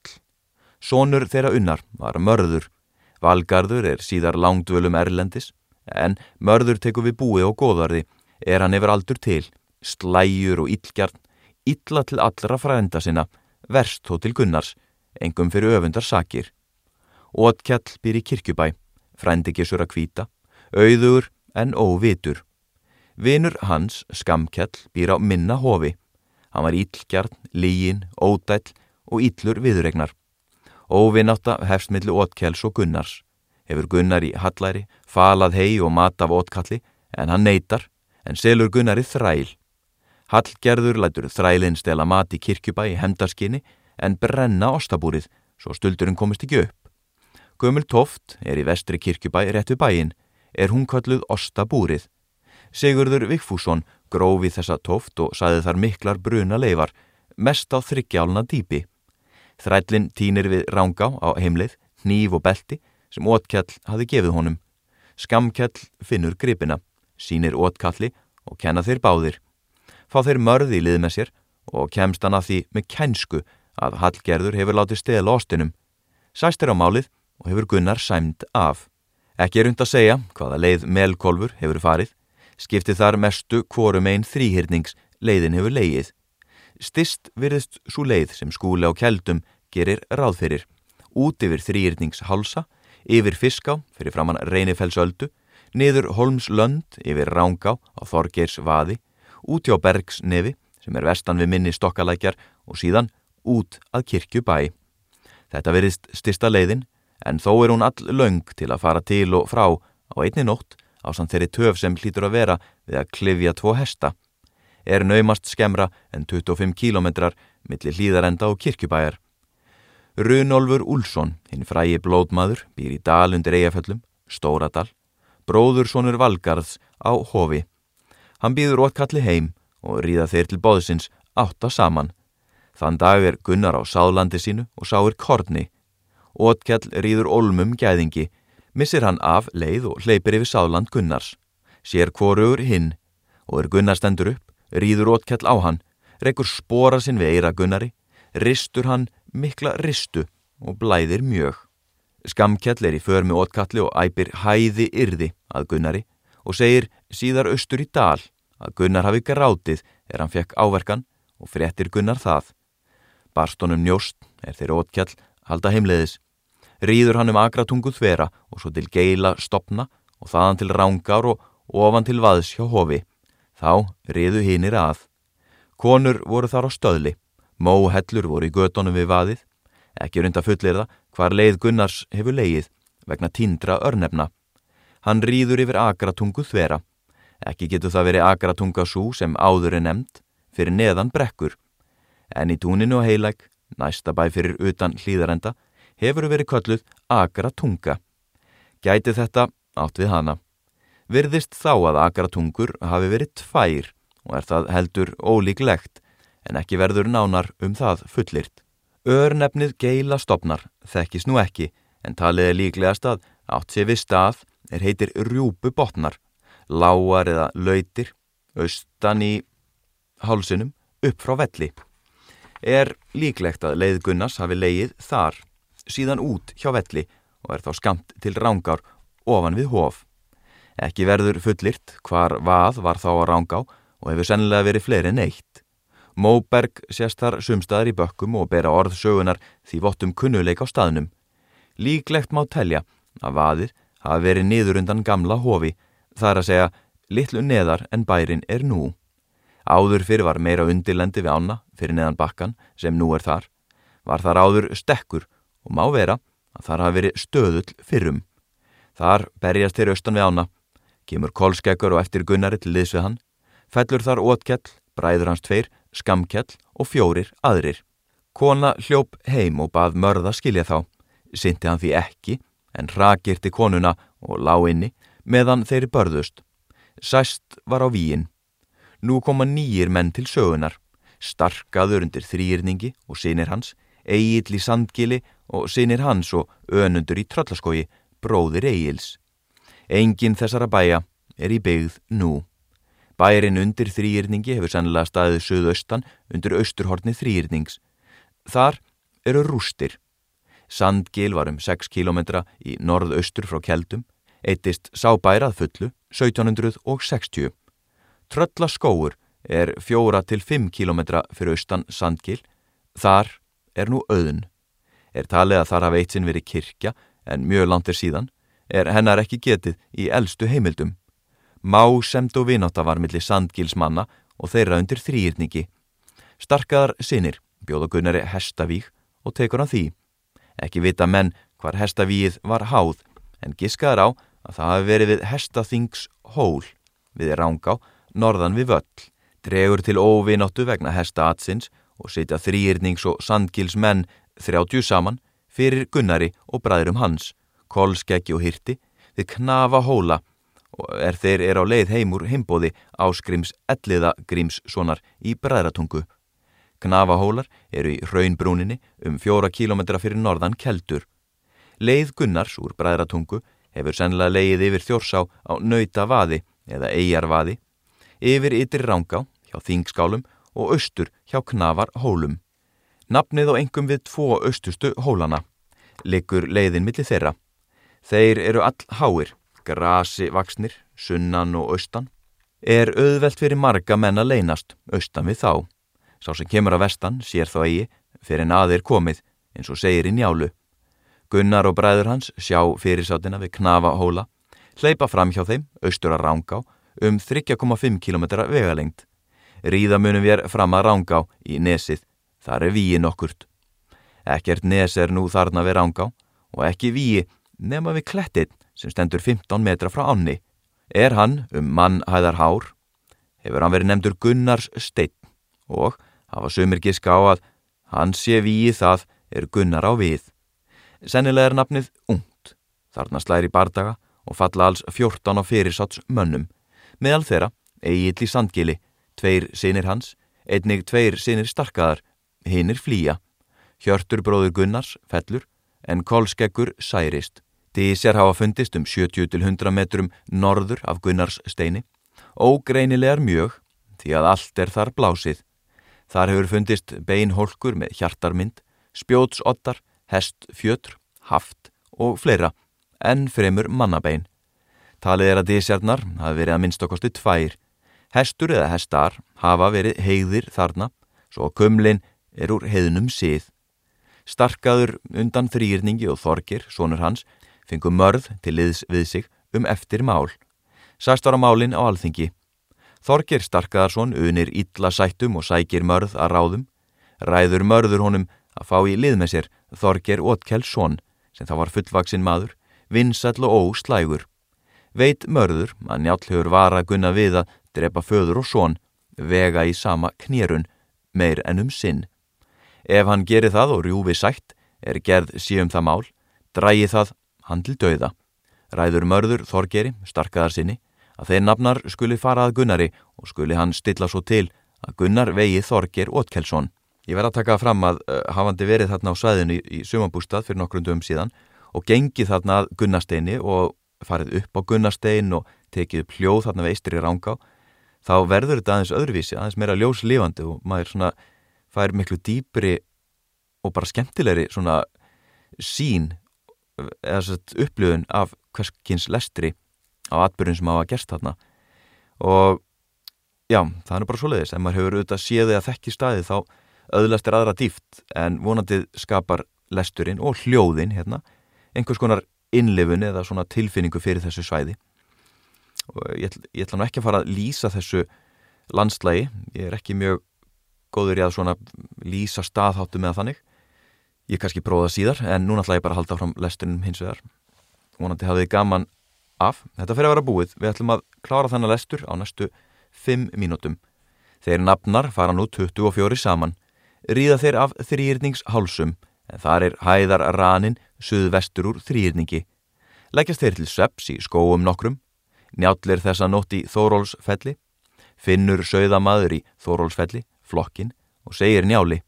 A: Sónur þeirra unnar var mörður. Valgarður er síðar langdvölum erlendis, en mörður tekur við búi og góðarði, er hann yfir aldur til, slæjur og illgjarn, illa til allra frænda sinna, verst þó til Gunnars, engum fyrir öfundar sakir. Ótkjall býr í kirkjubæ, frændi gissur að kvíta, auður en óvitur. Vinur hans, skamkjall, býr á minna hofi. Hann var íllgjarn, lígin, ódæll og íllur viðregnar. Óvinnáta hefst millir ótkjalls og Gunnars. Hefur Gunnar í hallæri, falað hei og mat af ótkalli, en hann neytar, en selur Gunnar í þræl. Hallgerður lætur þrælinn stela mat í kirkjubæ í hemdarskinni, en brenna ostabúrið, svo stuldurinn komist ekki upp. Gömul Tóft er í vestri kirkjubæ rétt við bæin, er hún kalluð ostabúrið. Sigurður Vigfússon grófi þessa tóft og saði þar miklar bruna leifar, mest á þryggjálna dýpi. Þrællin týnir við rángá á heimleið, hníf og belti sem ótkjall hafi gefið honum. Skamkjall finnur gripina, sínir ótkalli og kenna þeir báðir. Fá þeir mörði í lið með sér og kemst hann að því með kænsku að Hallgerður hefur látið stela ostinum. Sæst er á málið og hefur Gunnar sæmt af. Ekki er und að segja hvaða leið melkolfur hefur farið, skiptið þar mestu kvorum einn þrýhyrnings leiðin hefur leið. Stist virðist svo leið sem skúli á kjeldum gerir ráð fyrir. Út yfir þrýhyrningshálsa, yfir fiská fyrir framann reynifellsöldu, niður holmslönd yfir rángá á Þorgeirs vaði, út hjá Bergsnefi sem er vestan við minni stokkalækjar og síðan út að kirkju bæ. Þetta verðist stista leiðin en þó er hún all laung til að fara til og frá á einni nótt á samt þeirri töf sem hlýtur að vera við að klifja tvo hesta. Er naumast skemra en 25 kílometrar millir hlýðarenda og kirkjubæjar. Runolfur Úlsson, hinn frægi blódmaður, býr í dal undir eigaföllum, Stóradal, bróður sonur Valgarðs á hofi. Hann býður ótkalli heim og ríða þeir til bóðsins átta saman. Þann dag er Gunnar á sáðlandi sínu og sáir korni. Ótkjall ríður olmum gæðingi, missir hann af leið og hleypir yfir sáðland Gunnars. Sér hvorugur hinn og er Gunnar stendur upp, ríður ótkjall á hann, rekkur spora sinn við eira Gunnari, ristur hann mikla ristu og blæðir mjög. Skamkjall er í för með ótkalli og æpir hæði yrði að Gunnari og segir síðar austur í dal að Gunnar hafi grátið er hann fekk áverkan og fréttir Gunnar það. Barstónum njóst er þeirra ótkjall halda heimleiðis. Rýður hann um agratungu þvera og svo til geila stopna og þaðan til rángar og ofan til vaðs hjá hofi. Þá riðu hinnir að. Konur voru þar á stöðli. Móhellur voru í gödunum við vaðið. Ekki runda fullir það hvar leið Gunnars hefur leið vegna tindra örnefna. Hann rýður yfir agratungu þvera. Ekki getur það verið agratunga svo sem áður er nefnd fyrir neðan brekkur. En í túninu og heilæk, næsta bæ fyrir utan hlýðarenda, hefur verið kölluð agratunga. Gæti þetta átt við hana. Virðist þá að agratungur hafi verið tvær og er það heldur ólíklegt en ekki verður nánar um það fullirt. Örnefnið geila stopnar þekkis nú ekki en talið er líklegast að átt sé við stað er heitir rjúpu botnar, lágar eða lautir, austan í hálsunum upp frá velli. Er líklegt að leið Gunnars hafi leið þar, síðan út hjá velli og er þá skamt til rángar ofan við hof. Ekki verður fullirt hvar vað var þá á rángá og hefur sennilega verið fleiri en eitt. Móberg sést þar sumstaðar í bökkum og bera orðsögunar því vottum kunnuleik á staðnum. Líklegt má telja að vaðið hafa verið niður undan gamla hofi, þar að segja litlu neðar en bærin er nú. Áður fyrir var meira undirlendi við ána fyrir neðan bakkan sem nú er þar. Var þar áður stekkur og má vera að þar hafa verið stöðull fyrrum. Þar berjast þeir austan við ána, kemur kolskeggur og eftir gunnari til liðs við hann, fellur þar ótkjall, bræður hans tveir, skamkjall og fjórir aðrir. Kona hljóp heim og bað mörða skilja þá, synti hann því ekki en rakirti konuna og lá inni meðan þeirri börðust. Sæst var á víin. Nú koma nýjir menn til sögunar, starkaður undir þrýrningi og sinir hans, eigill í sandgili og sinir hans og önundur í tröllaskogi, bróðir eigils. Engin þessara bæja er í byggð nú. Bærin undir þrýrningi hefur sannlega staðið söðaustan undir austurhorni þrýrnings. Þar eru rústir. Sandgil var um 6 km í norðaustur frá Kjeldum, eittist sábærað fullu 1760. Tröllaskóur er 4-5 km fyrir austan Sandgil, þar er nú auðun. Er talið að þar hafa eitt sinn verið kirkja en mjög langt er síðan, er hennar ekki getið í eldstu heimildum. Má semt og vináta var millir Sandgilsmanna og þeirra undir þrýrningi. Starkaðar sinir bjóða Gunnari hestavík og tekur hann því. Ekki vita menn hvar hestavíð var háð en giskaðar á að það hafi verið við hestaþings hól við rángá norðan við völl. Dregur til óvinóttu vegna hestaatsins og setja þrýrnings og sandgils menn þrjátjú saman fyrir Gunnari og bræðurum hans, kolskeggi og hirti, við knafa hóla og er þeir er á leið heimur heimbóði áskrims elliða grímssonar í bræðratungu. Knafahólar eru í raunbrúninni um fjóra kílometra fyrir norðan keldur. Leið Gunnars úr bræðratungu hefur sennilega leið yfir þjórsá á nautavaði eða eigarvaði, yfir yttir rángá hjá þingskálum og austur hjá knafarhólum. Nafnið og engum við tvo austustu hólana. Liggur leiðin millir þeirra. Þeir eru all háir, grasi vaksnir, sunnan og austan. Er auðvelt fyrir marga menn að leynast, austan við þá. Sá sem kemur að vestan sér þá eigi fyrir en aðeir komið, eins og segir í njálu. Gunnar og bræður hans sjá fyrirsátina við knafa hóla, hleypa fram hjá þeim, austur að rángá, um 3,5 km vegalengt. Ríða munum við fram að rángá í nesið, Þar er víi nokkurt. Ekkert nes er nú þarna við rángá og ekki víi nema við klettin sem stendur 15 metra frá ánni. Er hann um mannhæðar hár? Hefur hann verið nefndur Gunnars steinn og hafa sömur giska á að hann sé víi það er Gunnar á við. Sennilega er nafnið ungt. Þarna slæri bardaga og falla alls 14 á fyrirsáts mönnum. Meðal þeirra, eigill í sandgili, tveir sinir hans, einnig tveir sinir starkaðar hinnir flýja. Hjörtur bróður Gunnars fellur en Kolskeggur særist. Dísjar hafa fundist um 70-100 metrum norður af Gunnars steini. Ógreinilegar mjög því að allt er þar blásið. Þar hefur fundist beinholkur með hjartarmynd, spjótsottar, hestfjötr, haft og fleira, en fremur mannabein. Talið er að dísjarnar hafi verið að minnst okkosti tvær. Hestur eða hestar hafa verið heiðir þarna, svo kumlin er úr heiðnum sið. Starkaður undan þrýrningi og þorgir, sonur hans, fengu mörð til liðs við sig um eftir mál. Sæst var á málinn á alþingi. Þorgir Starkaðarsson unir illa sættum og sækir mörð að ráðum. Ræður mörður honum að fá í lið með sér Þorgir Ótkjellsson, sem þá var fullvaksinn maður, vinsall og óslægur. Veit mörður að njálfur var að gunna við að drepa föður og són, vega í sama knérun, meir en um sinn. Ef hann gerir það og rjúfi sætt, er gerð síum það mál, drægi það hann til dauða. Ræður mörður Þorgeri, starkaðar sinni, að þeir nafnar skuli fara að Gunnari og skuli hann stilla svo til að Gunnar vegi Þorger Ótkelsson. Ég verð að taka fram að uh, hafandi verið þarna á svæðinu í, í sumabústað fyrir nokkrundum síðan og gengið þarna að Gunnasteini og farið upp á Gunnastein og tekið pljóð þarna við eistri rángá, þá verður þetta aðeins öðruvísi, aðeins meira ljóslifandi og maður svona fær miklu dýpri og bara skemmtilegri svona sín eða svona upplöðun af hverskins lestri á atbyrjun sem hafa gerst þarna. Og já, það er bara svo leiðis, ef maður hefur auðvitað séði að þekki staði þá öðlast er aðra dýft en vonandið skapar lesturinn og hljóðin hérna, einhvers konar innlifun eða svona tilfinningu fyrir þessu svæði. Og ég, ég ætla nú ekki að fara að lýsa þessu landslægi, ég er ekki mjög góður í að svona lýsa staðháttu með þannig. Ég kannski prófa það síðar en núna ætla ég bara að halda fram lesturinn hins vegar. Vonandi hafið gaman af. Þetta fyrir að vera búið, við ætlum að klára þannig lestur á næstu 5 mínútum. Þeir nafnar fara nú 24 saman. Ríða þeir af þrýrningshálsum en þar er hæðar ranin suðvestur úr þrýrningi leggjast þeir til sveps í skóum nokkrum. Njállir þessa nótt í Þórólsfelli finnur sögðamaður í Þórólsfelli flokkin og segir njáli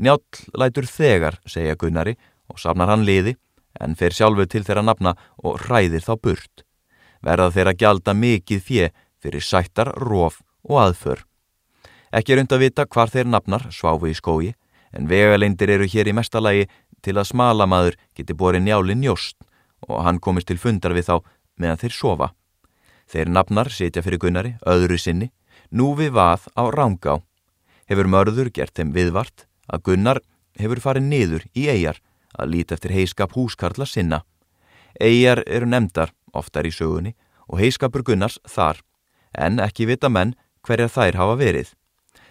A: Njál lætur þegar, segja Gunnari og safnar hann liði en fer sjálfu til þeirra nafna og hræðir þá burt. Verða þeirra gjalda mikið fjö fyrir sættar, róf og aðför. Ekki er und að vita hvar þeir nafnar sváfu í skói en vegaleindir eru hér í mestalagi til að smala maður geti borið njáli njóst og hann komist til fundar við þá meðan þeir sofa. Þeir nafnar sitja fyrir Gunnari, öðru sinni, nú við vað á rángá. Hefur mörður gert þeim viðvart að Gunnar hefur farið niður í eigjar að líti eftir heiskap húskarla sinna. Eigjar eru nefndar, oftar í sögunni, og heiskapur Gunnars þar, en ekki vita menn hverjar þær hafa verið.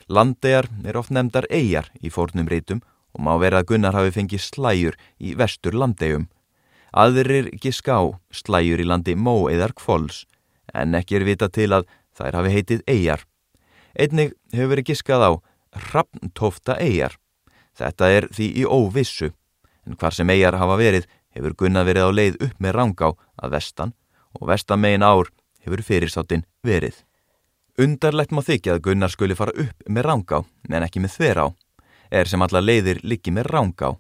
A: Landegjar er oft nefndar eigjar í fórnum rítum og má vera að Gunnar hafi fengið slæjur í vestur landegjum. Aðrir giska á slæjur í landi mó eðar kvóls, en ekki er vita til að þær hafi heitið eigjar. Einnig hefur verið giskað á Rappntófta eigjar. Þetta er því í óvissu, en hvar sem eigjar hafa verið hefur Gunnar verið á leið upp með rángá að vestan og vestan megin ár hefur fyrirsáttinn verið. Undarlegt má þykja að Gunnar skuli fara upp með rángá, en ekki með þver á, er sem alla leiðir liggi með rángá,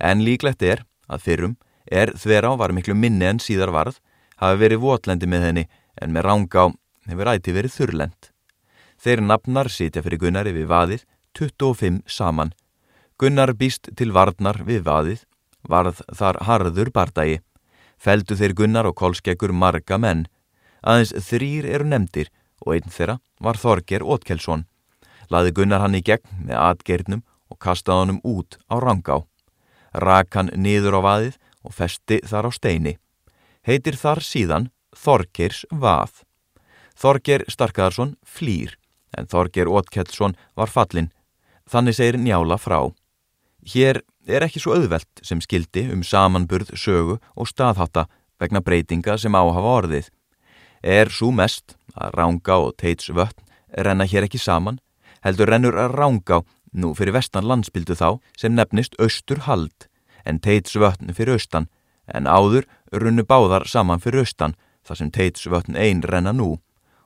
A: en líklegt er að fyrrum er þver á var miklu minni en síðar varð, hafi verið votlendi með henni, en með rángá hefur æti verið þurrlend. Þeir nafnar sitja fyrir Gunnari við vaðið 25 saman. Gunnar býst til varnar við vaðið, varð þar harður bardagi. Feldu þeir Gunnar og Kolskeggur marga menn. Aðeins þrýr eru nefndir og einn þeirra var Þorger Ótkelsson. Laði Gunnar hann í gegn með atgernum og kastaði honum út á rangá. Rak hann niður á vaðið og festi þar á steini. Heitir þar síðan Þorgers vað. Þorger Starkaðarsson flýr en Þorger Ótkelsson var fallin Þannig segir njála frá. Hér er ekki svo auðvelt sem skildi um samanburð, sögu og staðhatta vegna breytinga sem áhafa orðið. Er svo mest að ránga og teits vötn renna hér ekki saman, heldur rennur að ránga nú fyrir vestan landsbildu þá sem nefnist austur hald, en teits vötn fyrir austan, en áður runnu báðar saman fyrir austan þar sem teits vötn einn renna nú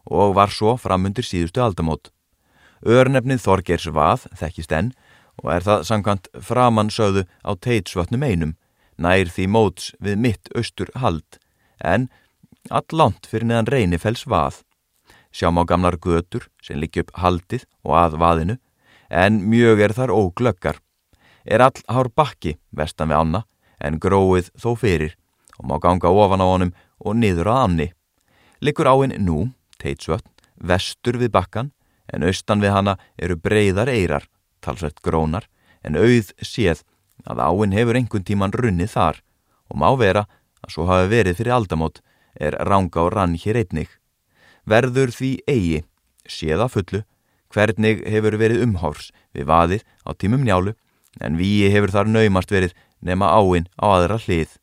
A: og var svo framundir síðustu aldamót. Örnefnið Þorgers vað þekkist enn og er það samkvæmt framansöðu á teitsvötnum einum, nær því móts við mitt austur hald, en allant fyrir neðan reynifells vað. Sjáum á gamlar götur sem líki upp haldið og að vaðinu, en mjög er þar óglöggar. Er all hár bakki vestan við anna, en gróið þó fyrir, og má ganga ofan á honum og niður að anni. Likur áinn nú, teitsvötn, vestur við bakkan, en austan við hana eru breyðar eirar, talsveit grónar, en auð séð að áinn hefur einhvern tíman runnið þar og má vera að svo hafi verið fyrir aldamót er ranga og rann hér einnig. Verður því eigi, séða fullu, hvernig hefur verið umhárs við vaðið á tímum njálu, en við hefur þar naumast verið nema áinn á aðra hlið.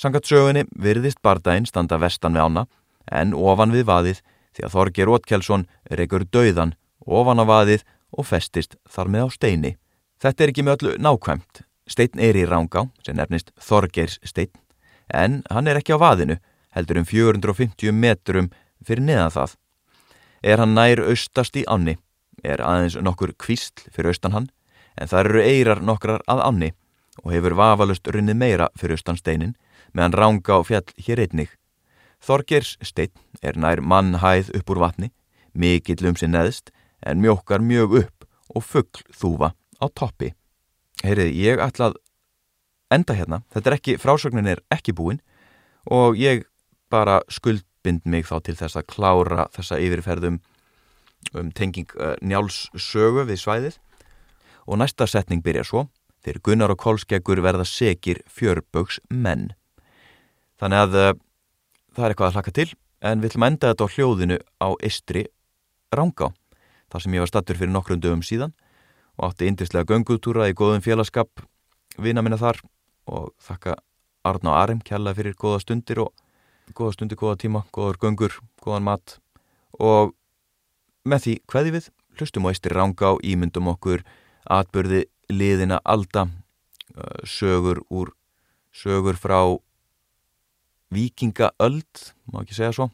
A: Sangat sögunni virðist bardaginn standa vestan við ána, en ofan við vaðið því að Þorger Ótkjálsson reykur dauðan ofan á vaðið og festist þar með á steini. Þetta er ekki með öllu nákvæmt. Stein er í rángá, sem nefnist Þorgers stein, en hann er ekki á vaðinu, heldur um 450 metrum fyrir neðan það. Er hann nær austast í ánni, er aðeins nokkur kvistl fyrir austan hann, en það eru eirar nokkrar að ánni og hefur vafalust runnið meira fyrir austan steinin, meðan rángá fjall hér einnig. Þorgers stein er nær mannhæð upp úr vatni, mikill um sér neðst en mjókar mjög upp og fuggl þúfa á toppi. Heyrið, ég ætlað enda hérna, þetta er ekki, frásögnin er ekki búin og ég bara skuldbind mig þá til þess að klára þessa yfirferðum um tenging uh, Njáls sögu við svæðið. Og næsta setning byrja svo. Þegar Gunnar og Kolskeggur verða segir fjörbögs menn þannig að uh, það er eitthvað að hlaka til en við ætlum að enda þetta á hljóðinu á Istri Rángá þar sem ég var stattur fyrir nokkrum dögum síðan og átti indislega göngutúra í góðum félagskap vina minna þar og þakka Arna og Arim kjalla fyrir góða stundir og góða stundir, góða tíma, góður göngur, góðan mat. Og með því hvaði við hlustum á eistir ranga á ímyndum okkur atbyrði liðina alda sögur úr sögur frá vikingaöld, má ekki segja svo.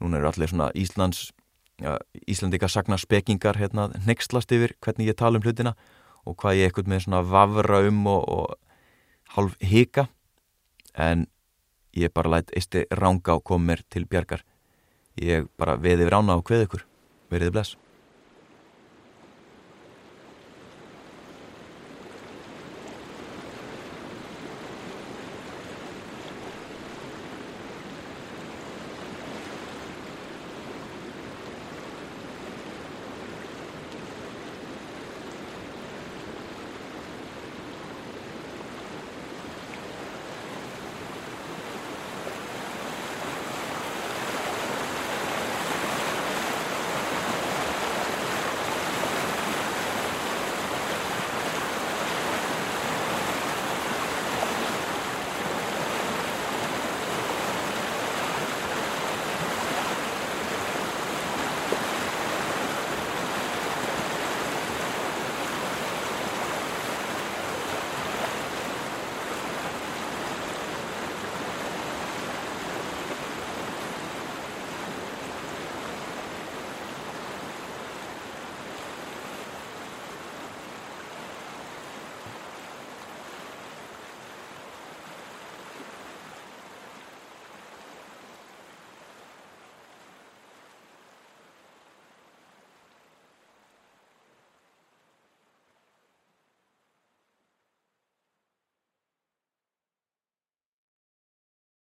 A: Núna eru allir svona Íslands ja, Íslandika sagna spekingar hérna nextlast yfir hvernig ég tala um hlutina og hvað ég ekkert með svona vafra um og, og halv hika. En ég bara lætt eisti ránga á komir til bjargar. Ég bara veði rána á hveð ykkur. Veriði bless